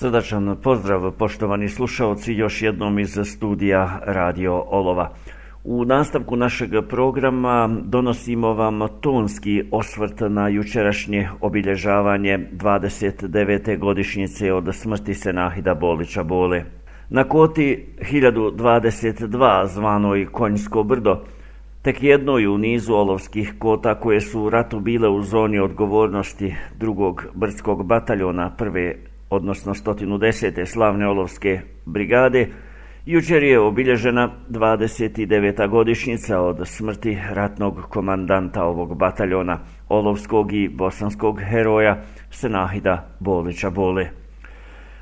Srdačan pozdrav poštovani slušaoci još jednom iz studija Radio Olova. U nastavku našeg programa donosimo vam tonski osvrt na jučerašnje obilježavanje 29. godišnjice od smrti Senahida Bolića Bole. Na koti 1022 zvanoj Konjsko brdo, tek jednoj u nizu olovskih kota koje su u ratu bile u zoni odgovornosti drugog brdskog bataljona prve, odnosno 110. slavne olovske brigade, Jučer je obilježena 29. godišnjica od smrti ratnog komandanta ovog bataljona, olovskog i bosanskog heroja Senahida Bolića Bole.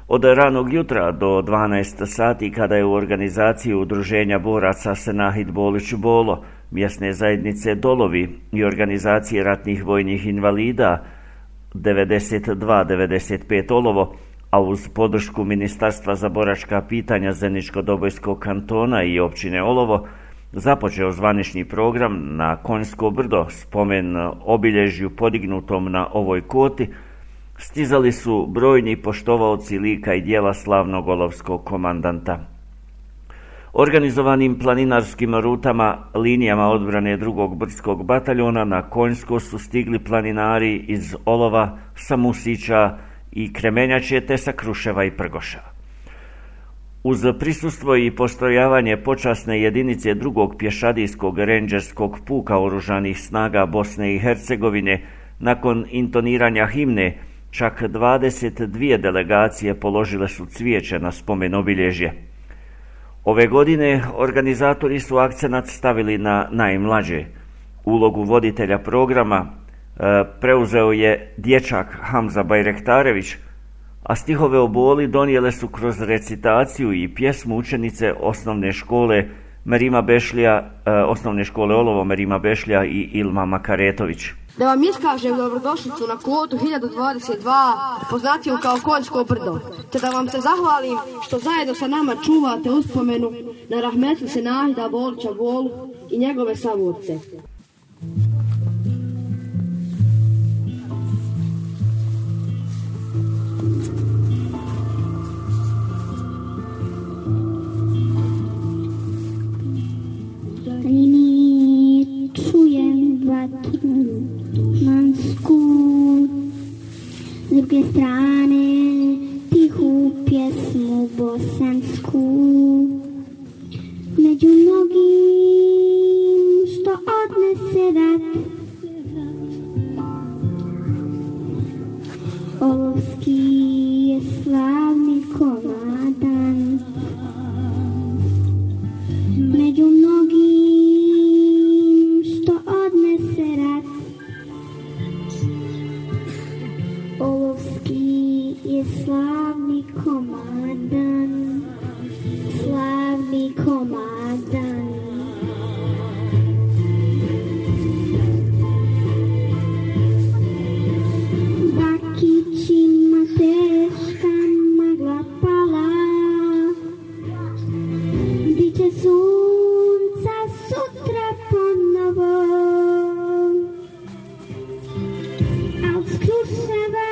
Od ranog jutra do 12 sati kada je u organizaciji udruženja boraca Senahid Bolić Bolo, mjesne zajednice Dolovi i organizacije ratnih vojnih invalida 92-95 Olovo, a uz podršku Ministarstva za boračka pitanja Zeničko-Dobojskog kantona i općine Olovo, započeo zvanični program na Konjsko brdo, spomen obilježju podignutom na ovoj koti, stizali su brojni poštovalci lika i dijela slavnog olovskog komandanta. Organizovanim planinarskim rutama, linijama odbrane drugog brdskog bataljona na Konjsko su stigli planinari iz Olova, Samusića, i Kremenjače te sa Kruševa i Prgoša. Uz prisustvo i postrojavanje počasne jedinice drugog pješadijskog renđerskog puka oružanih snaga Bosne i Hercegovine, nakon intoniranja himne, čak 22 delegacije položile su cvijeće na spomen obilježje. Ove godine organizatori su akcenat stavili na najmlađe. Ulogu voditelja programa E, preuzeo je dječak Hamza Bajrektarević, a stihove o boli donijele su kroz recitaciju i pjesmu učenice osnovne škole Merima Bešlija, e, osnovne škole Olovo Merima Bešlija i Ilma Makaretović. Da vam iskažem dobrodošlicu na kvotu 1022, poznatiju kao Konjsko brdo, te da vam se zahvalim što zajedno sa nama čuvate uspomenu na rahmetli se Nahida Bolića Bolu i njegove savorce. Čujem vatru mansku S druge strane tihu pjesmu bosansku Među mnogim što odnese rat Olovski Al skruševa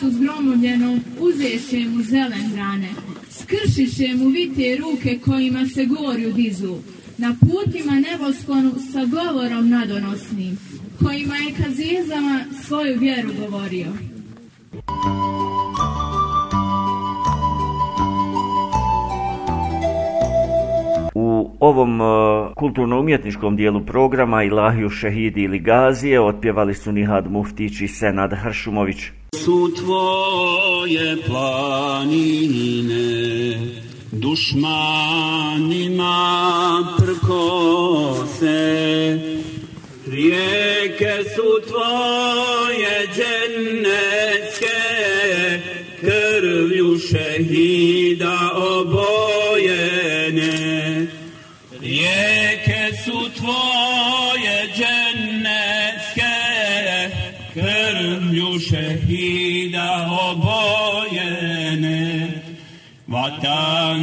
su zgromoljenom uzeše mu zelen grane, skršiše mu vite ruke kojima se gorju dizu, na putima nebosklonu sa govorom nadonosnim, kojima je kazizama svoju vjeru govorio. U ovom uh, kulturno-umjetničkom dijelu programa Ilahiju Šehidi ili Gazije otpjevali su Nihad Muftić i Senad Hršumović. Su tvoje planine dušmanima prkose. Rijeke su tvoje džennetske krvlju šehidi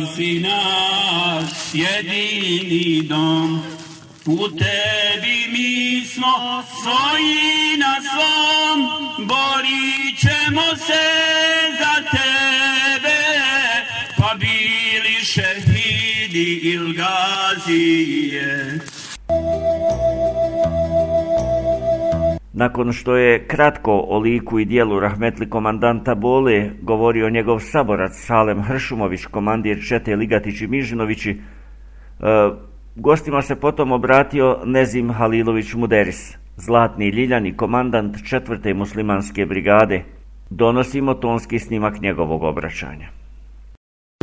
si naš jedini dom, u tebi mi smo svoji na svom, borit ćemo se za tebe, pa bili šehidi il gazije. Nakon što je kratko o liku i dijelu rahmetli komandanta Bole govorio njegov saborac Salem Hršumović, komandir Čete Ligatić i Mižinovići, e, gostima se potom obratio Nezim Halilović Muderis, zlatni ljiljani komandant četvrte muslimanske brigade. Donosimo tonski snimak njegovog obraćanja.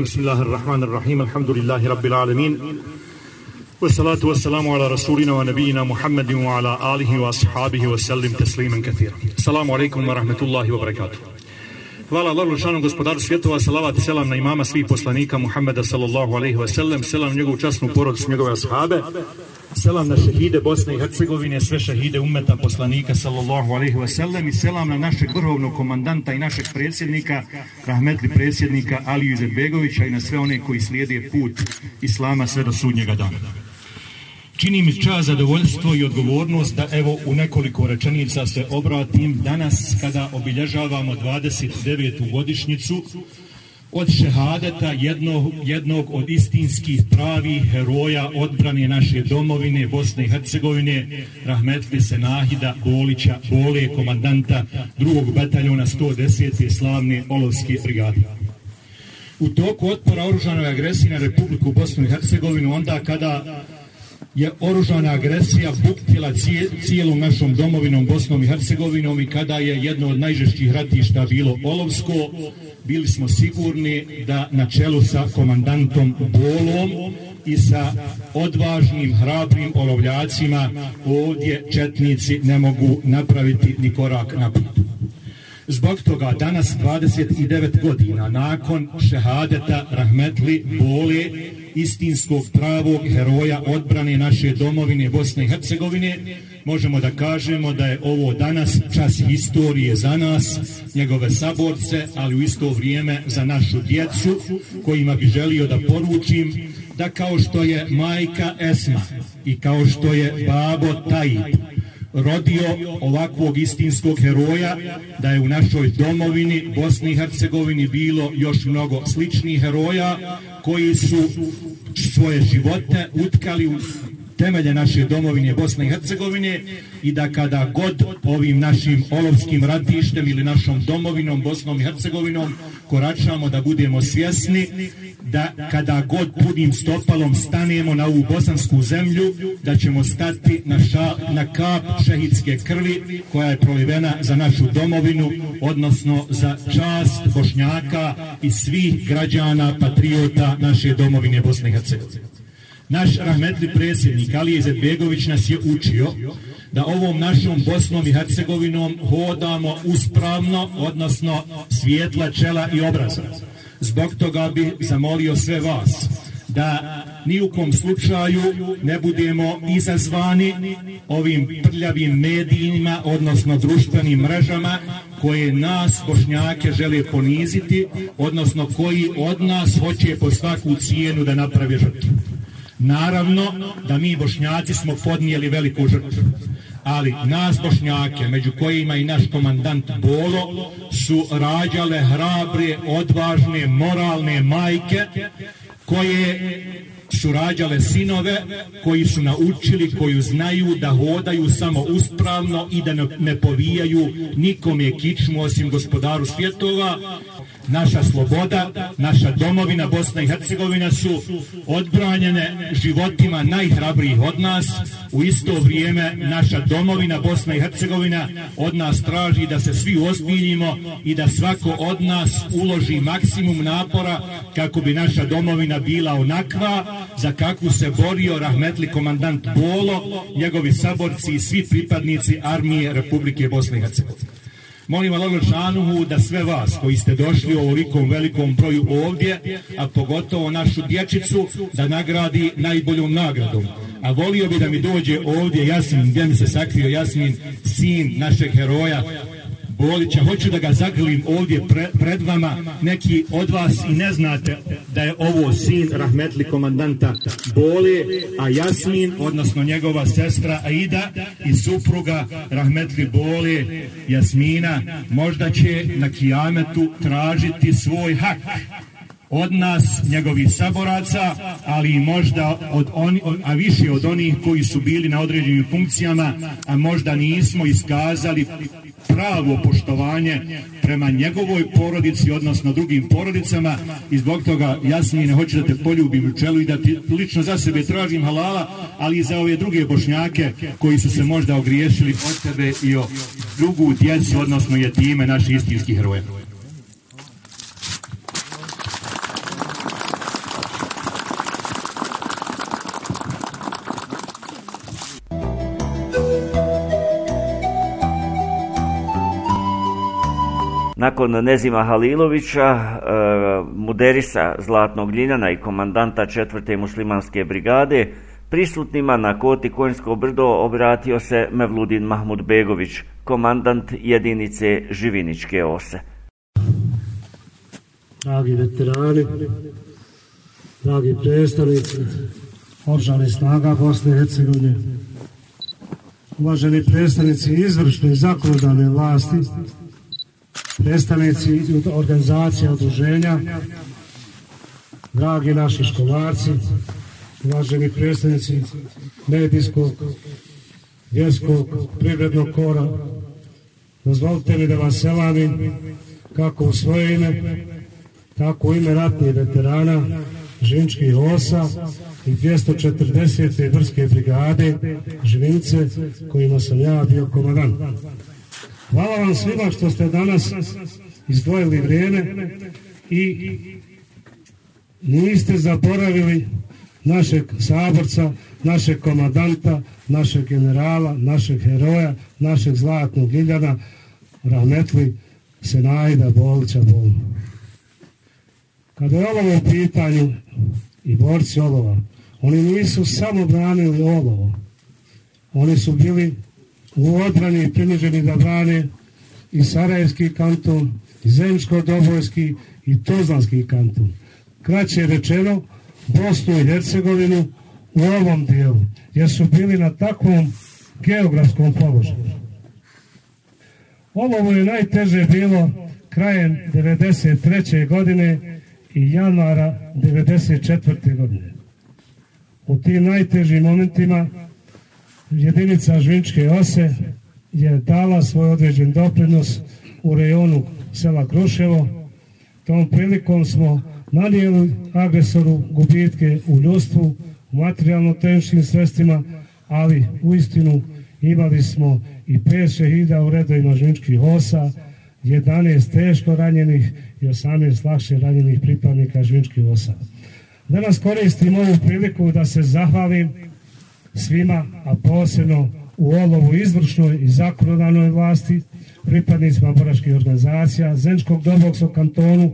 Bismillahirrahmanirrahim, alhamdulillahi rabbil alemin. والصلاة والسلام على رسولنا ونبينا محمد وعلى آله وأصحابه وسلم تسليما كثيرا. السلام عليكم ورحمة الله وبركاته. Hvala Allahu šanom gospodaru svjetova, salavat i selam na imama svih poslanika Muhammeda sallallahu alaihi wa sallam, selam na njegovu časnu porodicu, njegove ashabe, selam na šehide Bosne i Hercegovine, sve šehide umeta poslanika sallallahu alaihi wa sallam i selam na našeg vrhovnog komandanta i našeg predsjednika, rahmetli predsjednika Aliju Izetbegovića i na sve one koji slijede put Islama sve do sudnjega dana. Čini mi čast, zadovoljstvo i odgovornost da evo u nekoliko rečenica se obratim danas kada obilježavamo 29. godišnjicu od šehadeta jednog, jednog od istinskih pravih heroja odbrane naše domovine Bosne i Hercegovine, Rahmetli Senahida Bolića, Bole, komandanta drugog bataljona 110. slavne Olovske brigade. U toku otpora oružanoj agresiji na Republiku Bosnu i Hercegovinu, onda kada je oružana agresija buktila cijelom našom domovinom Bosnom i Hercegovinom i kada je jedno od najžešćih ratišta bilo Olovsko, bili smo sigurni da na čelu sa komandantom Bolom i sa odvažnim, hrabrim olovljacima ovdje četnici ne mogu napraviti ni korak naprijed. Zbog toga danas 29 godina nakon šehadeta Rahmetli Bole istinskog pravog heroja odbrane naše domovine Bosne i Hercegovine, možemo da kažemo da je ovo danas čas historije za nas, njegove saborce, ali u isto vrijeme za našu djecu, kojima bi želio da poručim da kao što je majka Esma i kao što je babo Tajip, rodio ovakvog istinskog heroja, da je u našoj domovini Bosni i Hercegovini bilo još mnogo sličnih heroja koji su svoje živote utkali u temelje naše domovine Bosne i Hercegovine i da kada god ovim našim olovskim ratištem ili našom domovinom Bosnom i Hercegovinom koračamo da budemo svjesni da kada god punim stopalom stanemo na ovu bosansku zemlju, da ćemo stati na, ša, na kap šehidske krvi koja je prolivena za našu domovinu, odnosno za čast Bošnjaka i svih građana, patriota naše domovine Bosne i Hercegovine. Naš rahmetli predsjednik Alije Zetbegović nas je učio da ovom našom Bosnom i Hercegovinom hodamo uspravno, odnosno svijetla čela i obraza. Zbog toga bi zamolio sve vas da ni u kom slučaju ne budemo izazvani ovim prljavim medijima, odnosno društvenim mrežama, koje nas, bošnjake, žele poniziti, odnosno koji od nas hoće po svaku cijenu da napravi žrtvu. Naravno da mi bošnjaci smo podnijeli veliku žrtvu ali nas bošnjake, među kojima i naš komandant Bolo, su rađale hrabre, odvažne, moralne majke, koje su rađale sinove koji su naučili, koju znaju da hodaju samo uspravno i da ne povijaju nikome kičmu osim gospodaru svjetova naša sloboda, naša domovina Bosna i Hercegovina su odbranjene životima najhrabrijih od nas. U isto vrijeme naša domovina Bosna i Hercegovina od nas traži da se svi ozbiljimo i da svako od nas uloži maksimum napora kako bi naša domovina bila onakva za kakvu se borio rahmetli komandant Bolo, njegovi saborci i svi pripadnici armije Republike Bosne i Hercegovine. Molim Allah Šanuhu da sve vas koji ste došli u ovolikom velikom broju ovdje, a pogotovo našu dječicu, da nagradi najboljom nagradom. A volio bi da mi dođe ovdje Jasmin, gdje mi se sakrio Jasmin, sin našeg heroja, Bolića. Hoću da ga zagrlim ovdje pre, pred vama. Neki od vas i ne znate da je ovo sin rahmetli komandanta Bole, a Jasmin, odnosno njegova sestra Aida i supruga rahmetli Bole, Jasmina, možda će na kijametu tražiti svoj hak od nas, njegovih saboraca, ali i možda od oni, a više od onih koji su bili na određenim funkcijama, a možda nismo iskazali pravo poštovanje prema njegovoj porodici, odnosno drugim porodicama i zbog toga jasnije ne hoću da te poljubim u čelu i da ti lično za sebe tražim halala, ali i za ove druge bošnjake koji su se možda ogriješili od tebe i o drugu djecu, odnosno jetime naših istinskih heroja. Nakon Nezima Halilovića, e, muderisa Zlatnog Ljiljana i komandanta četvrte muslimanske brigade, prisutnima na koti Konjsko brdo obratio se Mevludin Mahmud Begović, komandant jedinice Živiničke ose. Dragi veterani, dragi predstavnici, oržali snaga Bosne i Hercegovine, uvaženi predstavnici izvršne i zakonodavne vlasti, predstavnici organizacija udruženja, dragi naši školarci, uvaženi predstavnici medijskog, vjerskog, privrednog kora, dozvolite mi da vas selamim kako u svoje ime, tako u ime ratnih veterana, žinčkih osa i 240. vrske brigade Živince kojima sam ja bio komadan. Hvala vam svima što ste danas izdvojili vrijeme i niste zaboravili našeg saborca, našeg komadanta, našeg generala, našeg heroja, našeg zlatnog Iljana, Rahmetli Senajda Bolića Bolu. Kada je olovo u pitanju i borci olova, oni nisu samo branili olovo, oni su bili u odbrani prinuđeni da brane i Sarajevski kanton, i Zemsko-Dobojski i Tuzlanski kanton. Kraće rečeno, Bosnu i Hercegovinu u ovom dijelu, jer su bili na takvom geografskom položaju. Ovo je najteže bilo krajem 93. godine i januara 94. godine. U tim najtežim momentima jedinica Žvinčke ose je dala svoj određen doprinos u rejonu sela Kruševo. Tom prilikom smo nanijeli agresoru gubitke u ljudstvu, u materijalno-tehničkim sredstvima, ali u istinu imali smo i 5 šehida u redovima Žvinčkih osa, 11 teško ranjenih i 18 lakše ranjenih pripadnika Žvinčkih osa. Danas koristim ovu priliku da se zahvalim svima, a posebno u olovu izvršnoj i zakonodavnoj vlasti, pripadnicima boraških organizacija, Zenčkog dobokskog kantonu,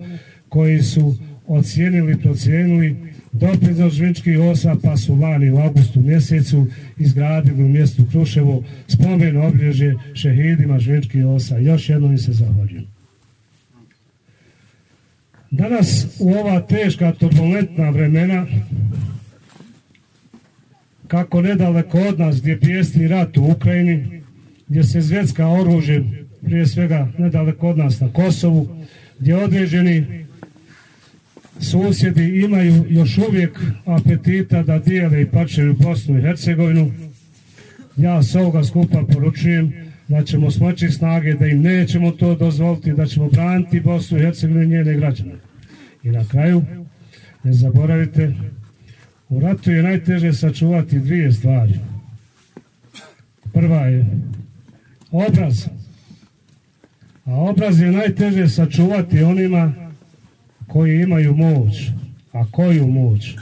koji su ocijenili, procijenili doprinos žvinčkih osa, pa su lani u augustu mjesecu izgradili u mjestu Kruševo spomen oblježje šehidima žvinčkih osa. Još jednom se zahvaljujem. Danas u ova teška turbulentna vremena kako nedaleko od nas gdje pjesni rat u Ukrajini, gdje se zvjetska oružje, prije svega nedaleko od nas na Kosovu, gdje određeni susjedi imaju još uvijek apetita da dijele i pačeju Bosnu i Hercegovinu, ja s ovoga skupa poručujem da ćemo smoći snage, da im nećemo to dozvoliti, da ćemo braniti Bosnu i Hercegovinu i njene građane. I na kraju, ne zaboravite, U ratu je najteže sačuvati dvije stvari. Prva je obraz. A obraz je najteže sačuvati onima koji imaju moć. A koju moć?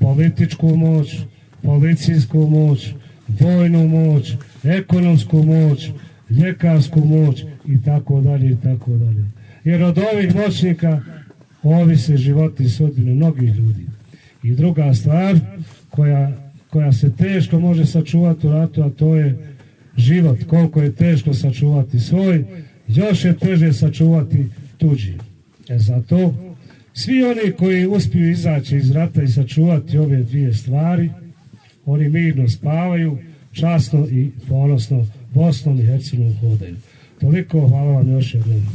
Političku moć, policijsku moć, vojnu moć, ekonomsku moć, ljekarsku moć i tako dalje i tako dalje. Jer od ovih moćnika ovise životi i sudbine mnogih ljudi. I druga stvar koja, koja se teško može sačuvati u ratu, a to je život. Koliko je teško sačuvati svoj, još je teže sačuvati tuđi. E zato, svi oni koji uspiju izaći iz rata i sačuvati ove dvije stvari, oni mirno spavaju, časno i ponosno Bosnom i Hercegovom hodaju. Toliko, hvala vam još jednom.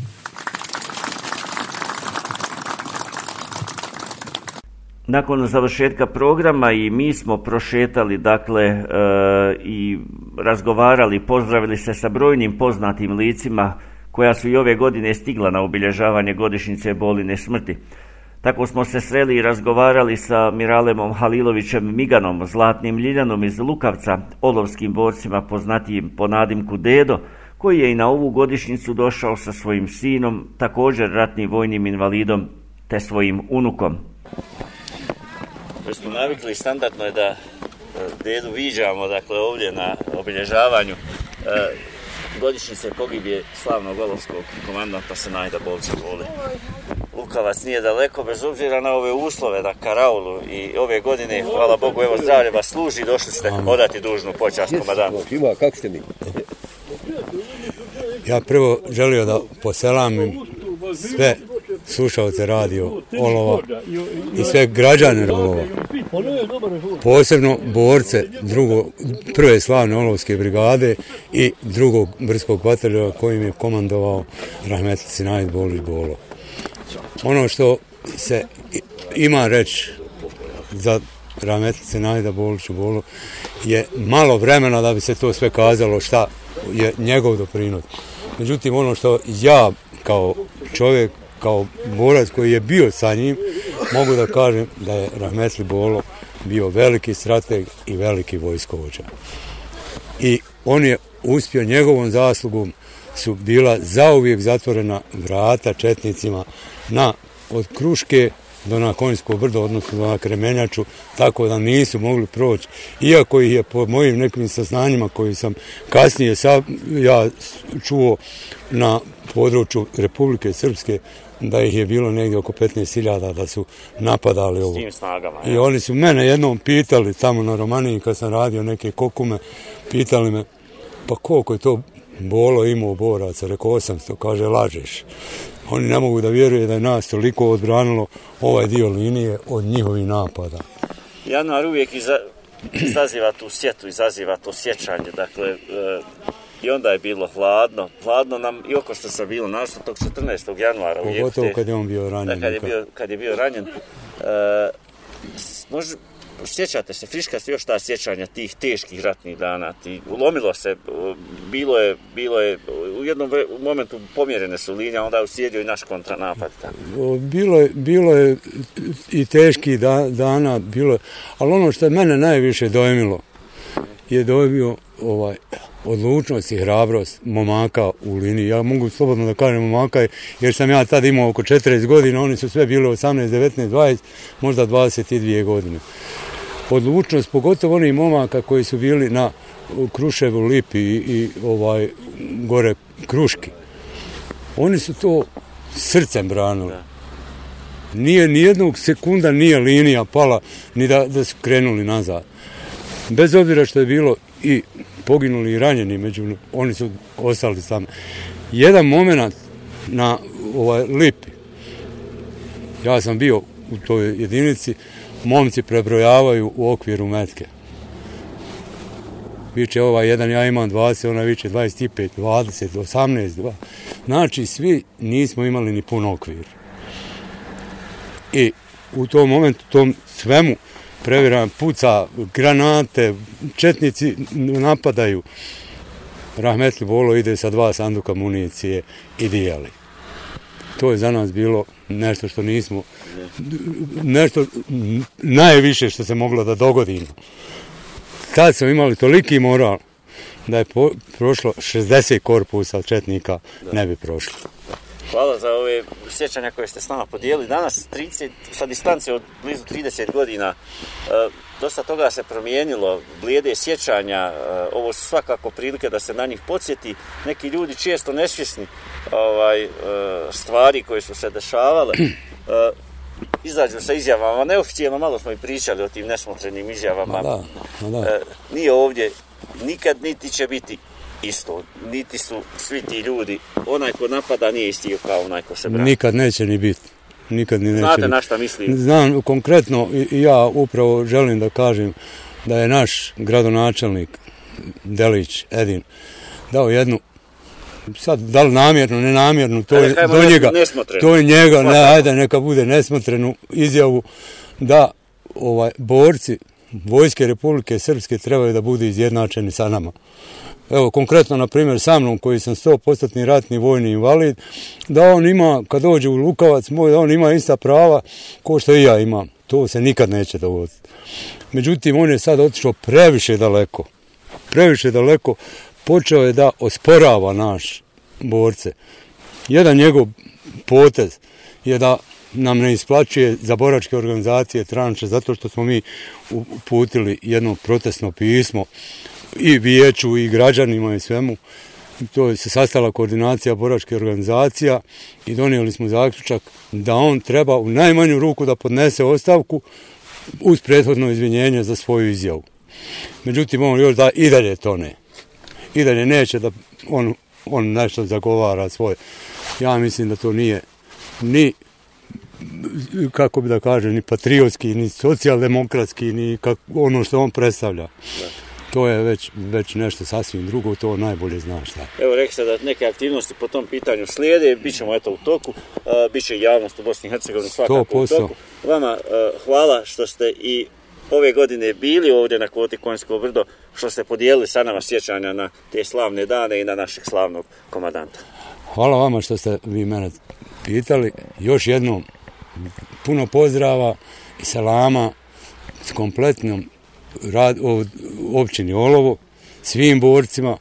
Nakon završetka programa i mi smo prošetali dakle e, i razgovarali, pozdravili se sa brojnim poznatim licima koja su i ove godine stigla na obilježavanje godišnjice boline smrti. Tako smo se sreli i razgovarali sa Miralemom Halilovićem Miganom, Zlatnim Ljiljanom iz Lukavca, olovskim borcima poznatijim po nadimku Dedo, koji je i na ovu godišnjicu došao sa svojim sinom, također ratnim vojnim invalidom, te svojim unukom. Već smo navikli, standardno je da e, dedu viđamo dakle, ovdje na obilježavanju e, godišnjice pogibije slavnog olovskog komandanta Senajda Bolca Bole. Lukavac nije daleko, bez obzira na ove uslove na Karaulu i ove godine, hvala Bogu, evo zdravlje vas služi, došli ste odati dužnu počast komandantu. Ima, kako ste mi? Ja prvo želio da poselamim sve slušalce radio Olova i sve građane Olova. Posebno borce drugo, prve slavne Olovske brigade i drugog brskog bataljona kojim je komandovao Rahmet Sinajid Bolić Bolo. Ono što se ima reći za Rahmet Sinajda Boliću Bolo je malo vremena da bi se to sve kazalo šta je njegov doprinos. Međutim, ono što ja kao čovjek kao borac koji je bio sa njim, mogu da kažem da je Rahmetli Bolo bio veliki strateg i veliki vojskovođa. I on je uspio njegovom zaslugom su bila zauvijek zatvorena vrata četnicima na od Kruške do na Konjsko brdo, odnosno na Kremenjaču, tako da nisu mogli proći. Iako ih je po mojim nekim saznanjima koji sam kasnije sa, ja čuo na području Republike Srpske, da ih je bilo negdje oko 15.000 da su napadali ovo. S tim snagama. I oni su mene jednom pitali tamo na Romaniji kad sam radio neke kokume, pitali me pa koliko je to bolo imao boraca, rekao 800, kaže lažeš. Oni ne mogu da vjeruje da je nas toliko odbranilo ovaj dio linije od njihovih napada. Januar uvijek iza, izaziva tu sjetu, izaziva to sjećanje, dakle, e, i onda je bilo hladno. Hladno nam i oko što sam bilo našlo tog 14. januara. Pogotovo kad je on bio ranjen. Da, kad je bio, kad je bio ranjen. E, može, sjećate se, friška se još ta sjećanja tih teških ratnih dana. Ti, ulomilo se, bilo je, bilo je, u jednom momentu pomjerene su linije, onda je uslijedio i naš kontranapad. Tako. Bilo je, bilo je i teški da, dana, bilo je, ali ono što je mene najviše dojmilo je dojmio ovaj, odlučnost i hrabrost momaka u liniji. Ja mogu slobodno da kažem momaka, jer sam ja tad imao oko 40 godina, oni su sve bili 18, 19, 20, možda 22 godine. Odlučnost, pogotovo onih momaka koji su bili na Kruševu, Lipi i, i ovaj, gore Kruški. Oni su to srcem branili. Nije ni jednog sekunda nije linija pala ni da, da su krenuli nazad. Bez obzira što je bilo i poginuli i ranjeni, među oni su ostali sami. Jedan moment na ovaj lipi, ja sam bio u toj jedinici, momci prebrojavaju u okviru metke. Viče ovaj jedan, ja imam 20, ona viče 25, 20, 18, 2. Znači, svi nismo imali ni pun okvir. I u tom momentu, tom svemu, previram, puca, granate, četnici napadaju. Rahmetli Bolo ide sa dva sanduka municije i dijeli. To je za nas bilo nešto što nismo, nešto najviše što se moglo da dogodimo. Tad smo imali toliki moral da je po, prošlo 60 korpusa četnika, ne bi prošlo. Hvala za ove sjećanja koje ste s nama podijelili. Danas, 30, sa distance od blizu 30 godina, e, dosta toga se promijenilo, blijede sjećanja, e, ovo su svakako prilike da se na njih podsjeti. Neki ljudi često nesvjesni ovaj, e, stvari koje su se dešavale, izađu sa izjavama, neoficijalno malo smo i pričali o tim nesmotrenim izjavama. Ma da, ma da. E, nije ovdje nikad niti će biti isto. Niti su svi ti ljudi, onaj ko napada nije isti kao onaj ko se brani. Nikad neće ni biti. Nikad ni neće Znate biti. na šta mislim? Znam konkretno ja upravo želim da kažem da je naš gradonačelnik Delić Edin dao jednu sad da li namjerno, nenamjerno, to je do njega, to je njega, ne, ajde neka bude nesmotrenu izjavu da ovaj borci Vojske Republike Srpske trebaju da budu izjednačeni sa nama. Evo, konkretno, na primjer, sa mnom, koji sam 100% ratni vojni invalid, da on ima, kad dođe u Lukavac, moj, da on ima ista prava ko što i ja imam. To se nikad neće dogoditi. Međutim, on je sad otišao previše daleko. Previše daleko. Počeo je da osporava naš borce. Jedan njegov potez je da nam ne isplaćuje za boračke organizacije tranče zato što smo mi uputili jedno protestno pismo i vijeću i građanima i svemu. To je se sastala koordinacija boračke organizacija i donijeli smo zaključak da on treba u najmanju ruku da podnese ostavku uz prethodno izvinjenje za svoju izjavu. Međutim, on još da i dalje to ne. I dalje neće da on, on nešto zagovara svoje. Ja mislim da to nije ni kako bi da kažem, ni patriotski, ni socijaldemokratski, ni kak, ono što on predstavlja. To je već, već nešto sasvim drugo, to najbolje zna šta. Evo rekli ste da neke aktivnosti po tom pitanju slijede, bit ćemo eto u toku, uh, bit će javnost u Bosni i Hercegovini svakako u 100%. toku. Vama uh, hvala što ste i ove godine bili ovdje na kvoti Konjsko brdo, što ste podijelili sa nama sjećanja na te slavne dane i na našeg slavnog komadanta. Hvala vama što ste vi mene pitali. Još jednom puno pozdrava i salama s kompletnom rad, o, općini Olovo, svim borcima,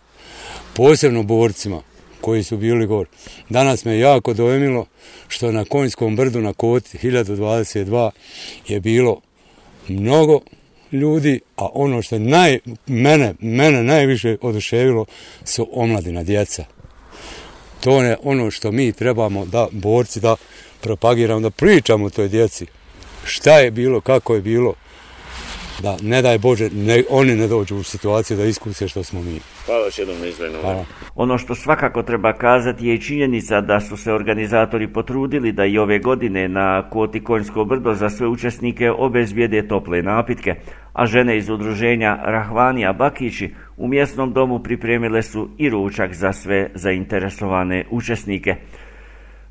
posebno borcima koji su bili gore. Danas me jako dojmilo što na Konjskom brdu na koti 1022 je bilo mnogo ljudi, a ono što je naj, mene, mene najviše oduševilo su omladina djeca. To je ono što mi trebamo da borci da propagiramo, da pričamo toj djeci. Šta je bilo, kako je bilo, da ne daj Bože, ne, oni ne dođu u situaciju da iskuse što smo mi. Hvala još jednom izglednom. Hvala. Ono što svakako treba kazati je činjenica da su se organizatori potrudili da i ove godine na kvoti Konjsko brdo za sve učesnike obezbijede tople napitke, a žene iz udruženja Rahvanija Bakići u mjesnom domu pripremile su i ručak za sve zainteresovane učesnike.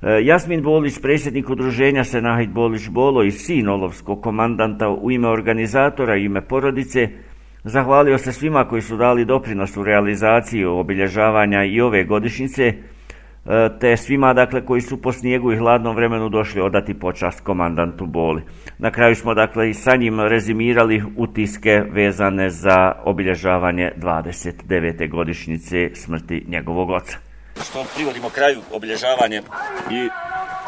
Eh, Jasmin Bolić, predsjednik udruženja Senahid Bolić Bolo i sin olovskog komandanta u ime organizatora i ime porodice, zahvalio se svima koji su dali doprinos u realizaciji obilježavanja i ove godišnjice, eh, te svima dakle koji su po snijegu i hladnom vremenu došli odati počast komandantu Boli. Na kraju smo dakle i sa njim rezimirali utiske vezane za obilježavanje 29. godišnjice smrti njegovog oca što privodimo kraju obilježavanje i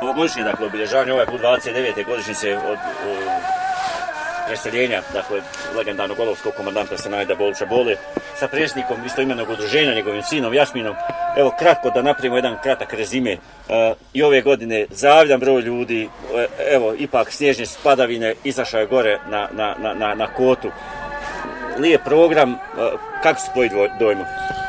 ovogodišnje, dakle, obilježavanje ovaj put 29. godišnjice od o, preseljenja, dakle, legendarnog olovskog komandanta Senajda Bolića Bole, sa predsjednikom istoimenog udruženja, njegovim sinom Jasminom. Evo, kratko da napravimo jedan kratak rezime. E, I ove godine zavljan broj ljudi, e, evo, ipak snježne spadavine, izašao je gore na, na, na, na, na kotu. Lijep program, e, kako su tvoji dojmovi?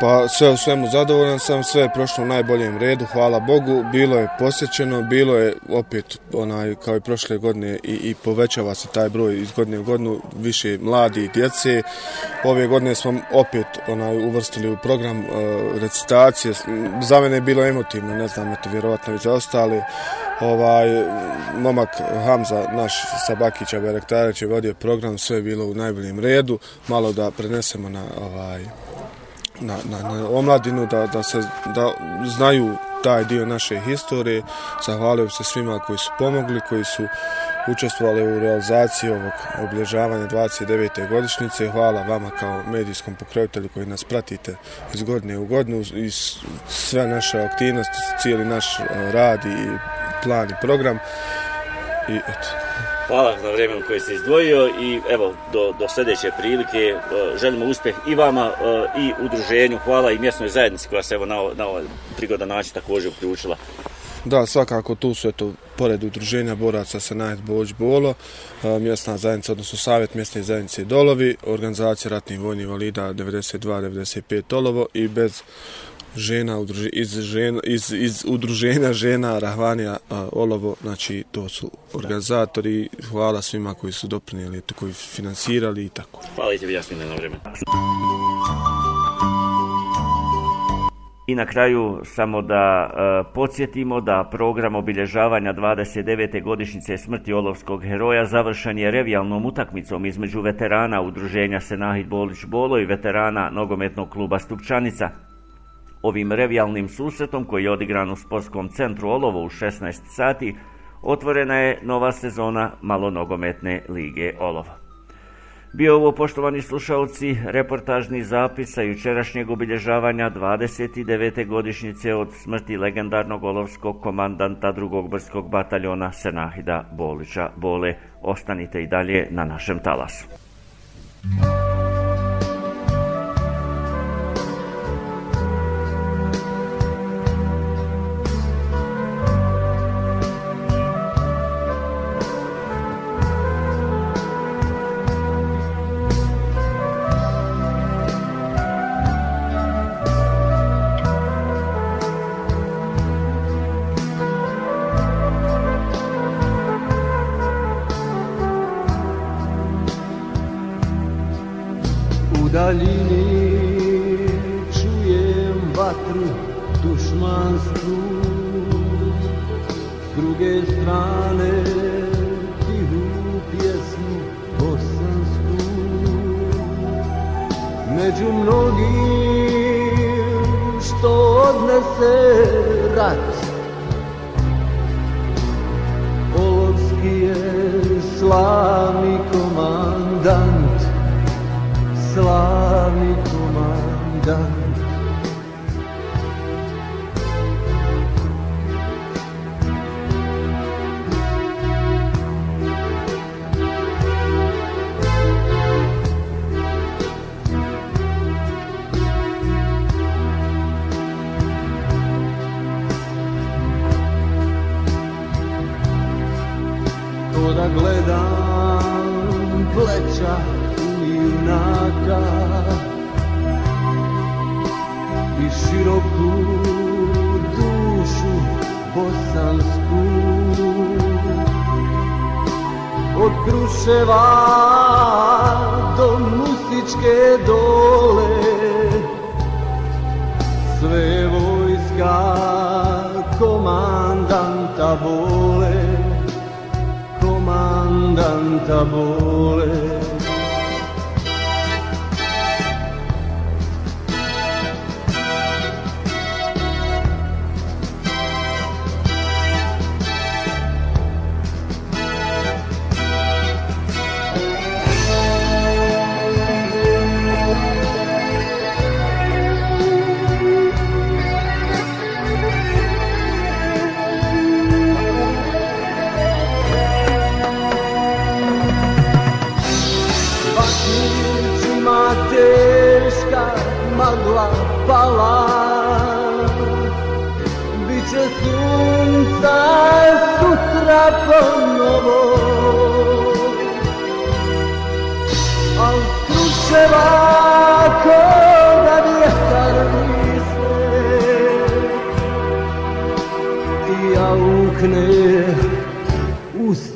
Pa sve u svemu zadovoljan sam, sve je prošlo u najboljem redu, hvala Bogu. Bilo je posjećeno, bilo je opet onaj kao i prošle godine i, i povećava se taj broj iz godine u godinu više mladi i djece. Ove godine smo opet onaj uvrstili u program e, recitacije. Za mene je bilo emotivno, ne znam, eto vjerovatno i za ostale. Ovaj momak Hamza naš sa Bakića je vodio program, sve je bilo u najboljem redu. Malo da prenesemo na ovaj na, na, na omladinu, da, da, se, da znaju taj dio naše historije. Zahvalio bi se svima koji su pomogli, koji su učestvovali u realizaciji ovog oblježavanja 29. godišnjice. Hvala vama kao medijskom pokrovitelju koji nas pratite iz godine u godinu i sve naše aktivnosti, cijeli naš eh, rad i plan i program. I eto. Hvala na vremenu koje ste izdvojio i evo do, do sljedeće prilike e, želimo uspjeh i vama e, i udruženju. Hvala i mjesnoj zajednici koja se evo na, na ovaj prigodan način također uključila. Da, svakako tu su eto, pored udruženja boraca sa Najed Boć Bolo, e, mjesna zajednica, odnosno savjet mjesne zajednice Dolovi, organizacija ratnih vojnih valida 92-95 Dolovo i bez žena udruži, iz, žena, iz, iz udruženja žena Rahvanija a, Olovo, znači to su organizatori, hvala svima koji su doprinijeli, to koji finansirali i tako. Hvala i tebi jasnije na vreme. I na kraju samo da e, podsjetimo da program obilježavanja 29. godišnjice smrti olovskog heroja završen je revijalnom utakmicom između veterana udruženja Senahid Bolić Bolo i veterana nogometnog kluba Stupčanica. Ovim revijalnim susretom koji je odigran u sportskom centru Olovo u 16 sati otvorena je nova sezona malonogometne lige Olovo. Bio ovo, poštovani slušalci, reportažni zapis sa jučerašnjeg obilježavanja 29. godišnjice od smrti legendarnog olovskog komandanta drugog brskog bataljona Senahida Bolića Bole. Ostanite i dalje na našem talasu. done. Puteva do musičke dole. Sve vojska komandanta vole komandanta vole.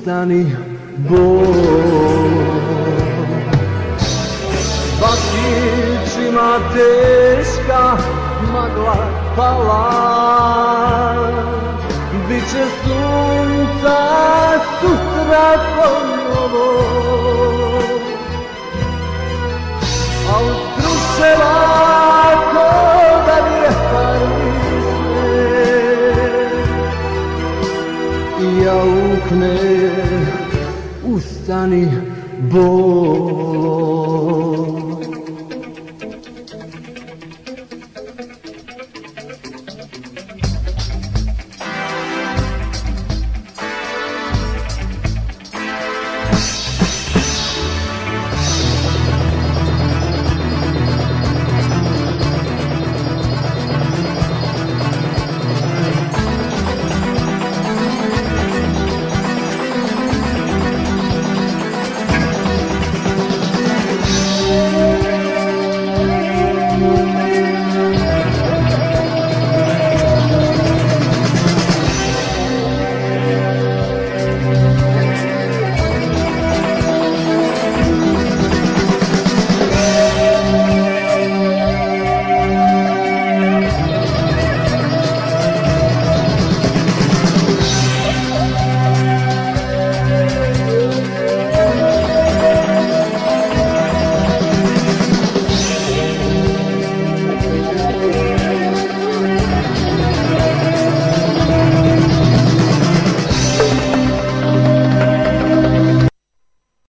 Stani bol Vakićima teška magla pala. Biće sunca sutra ponovo. A u struševa Yeah. sunny boy.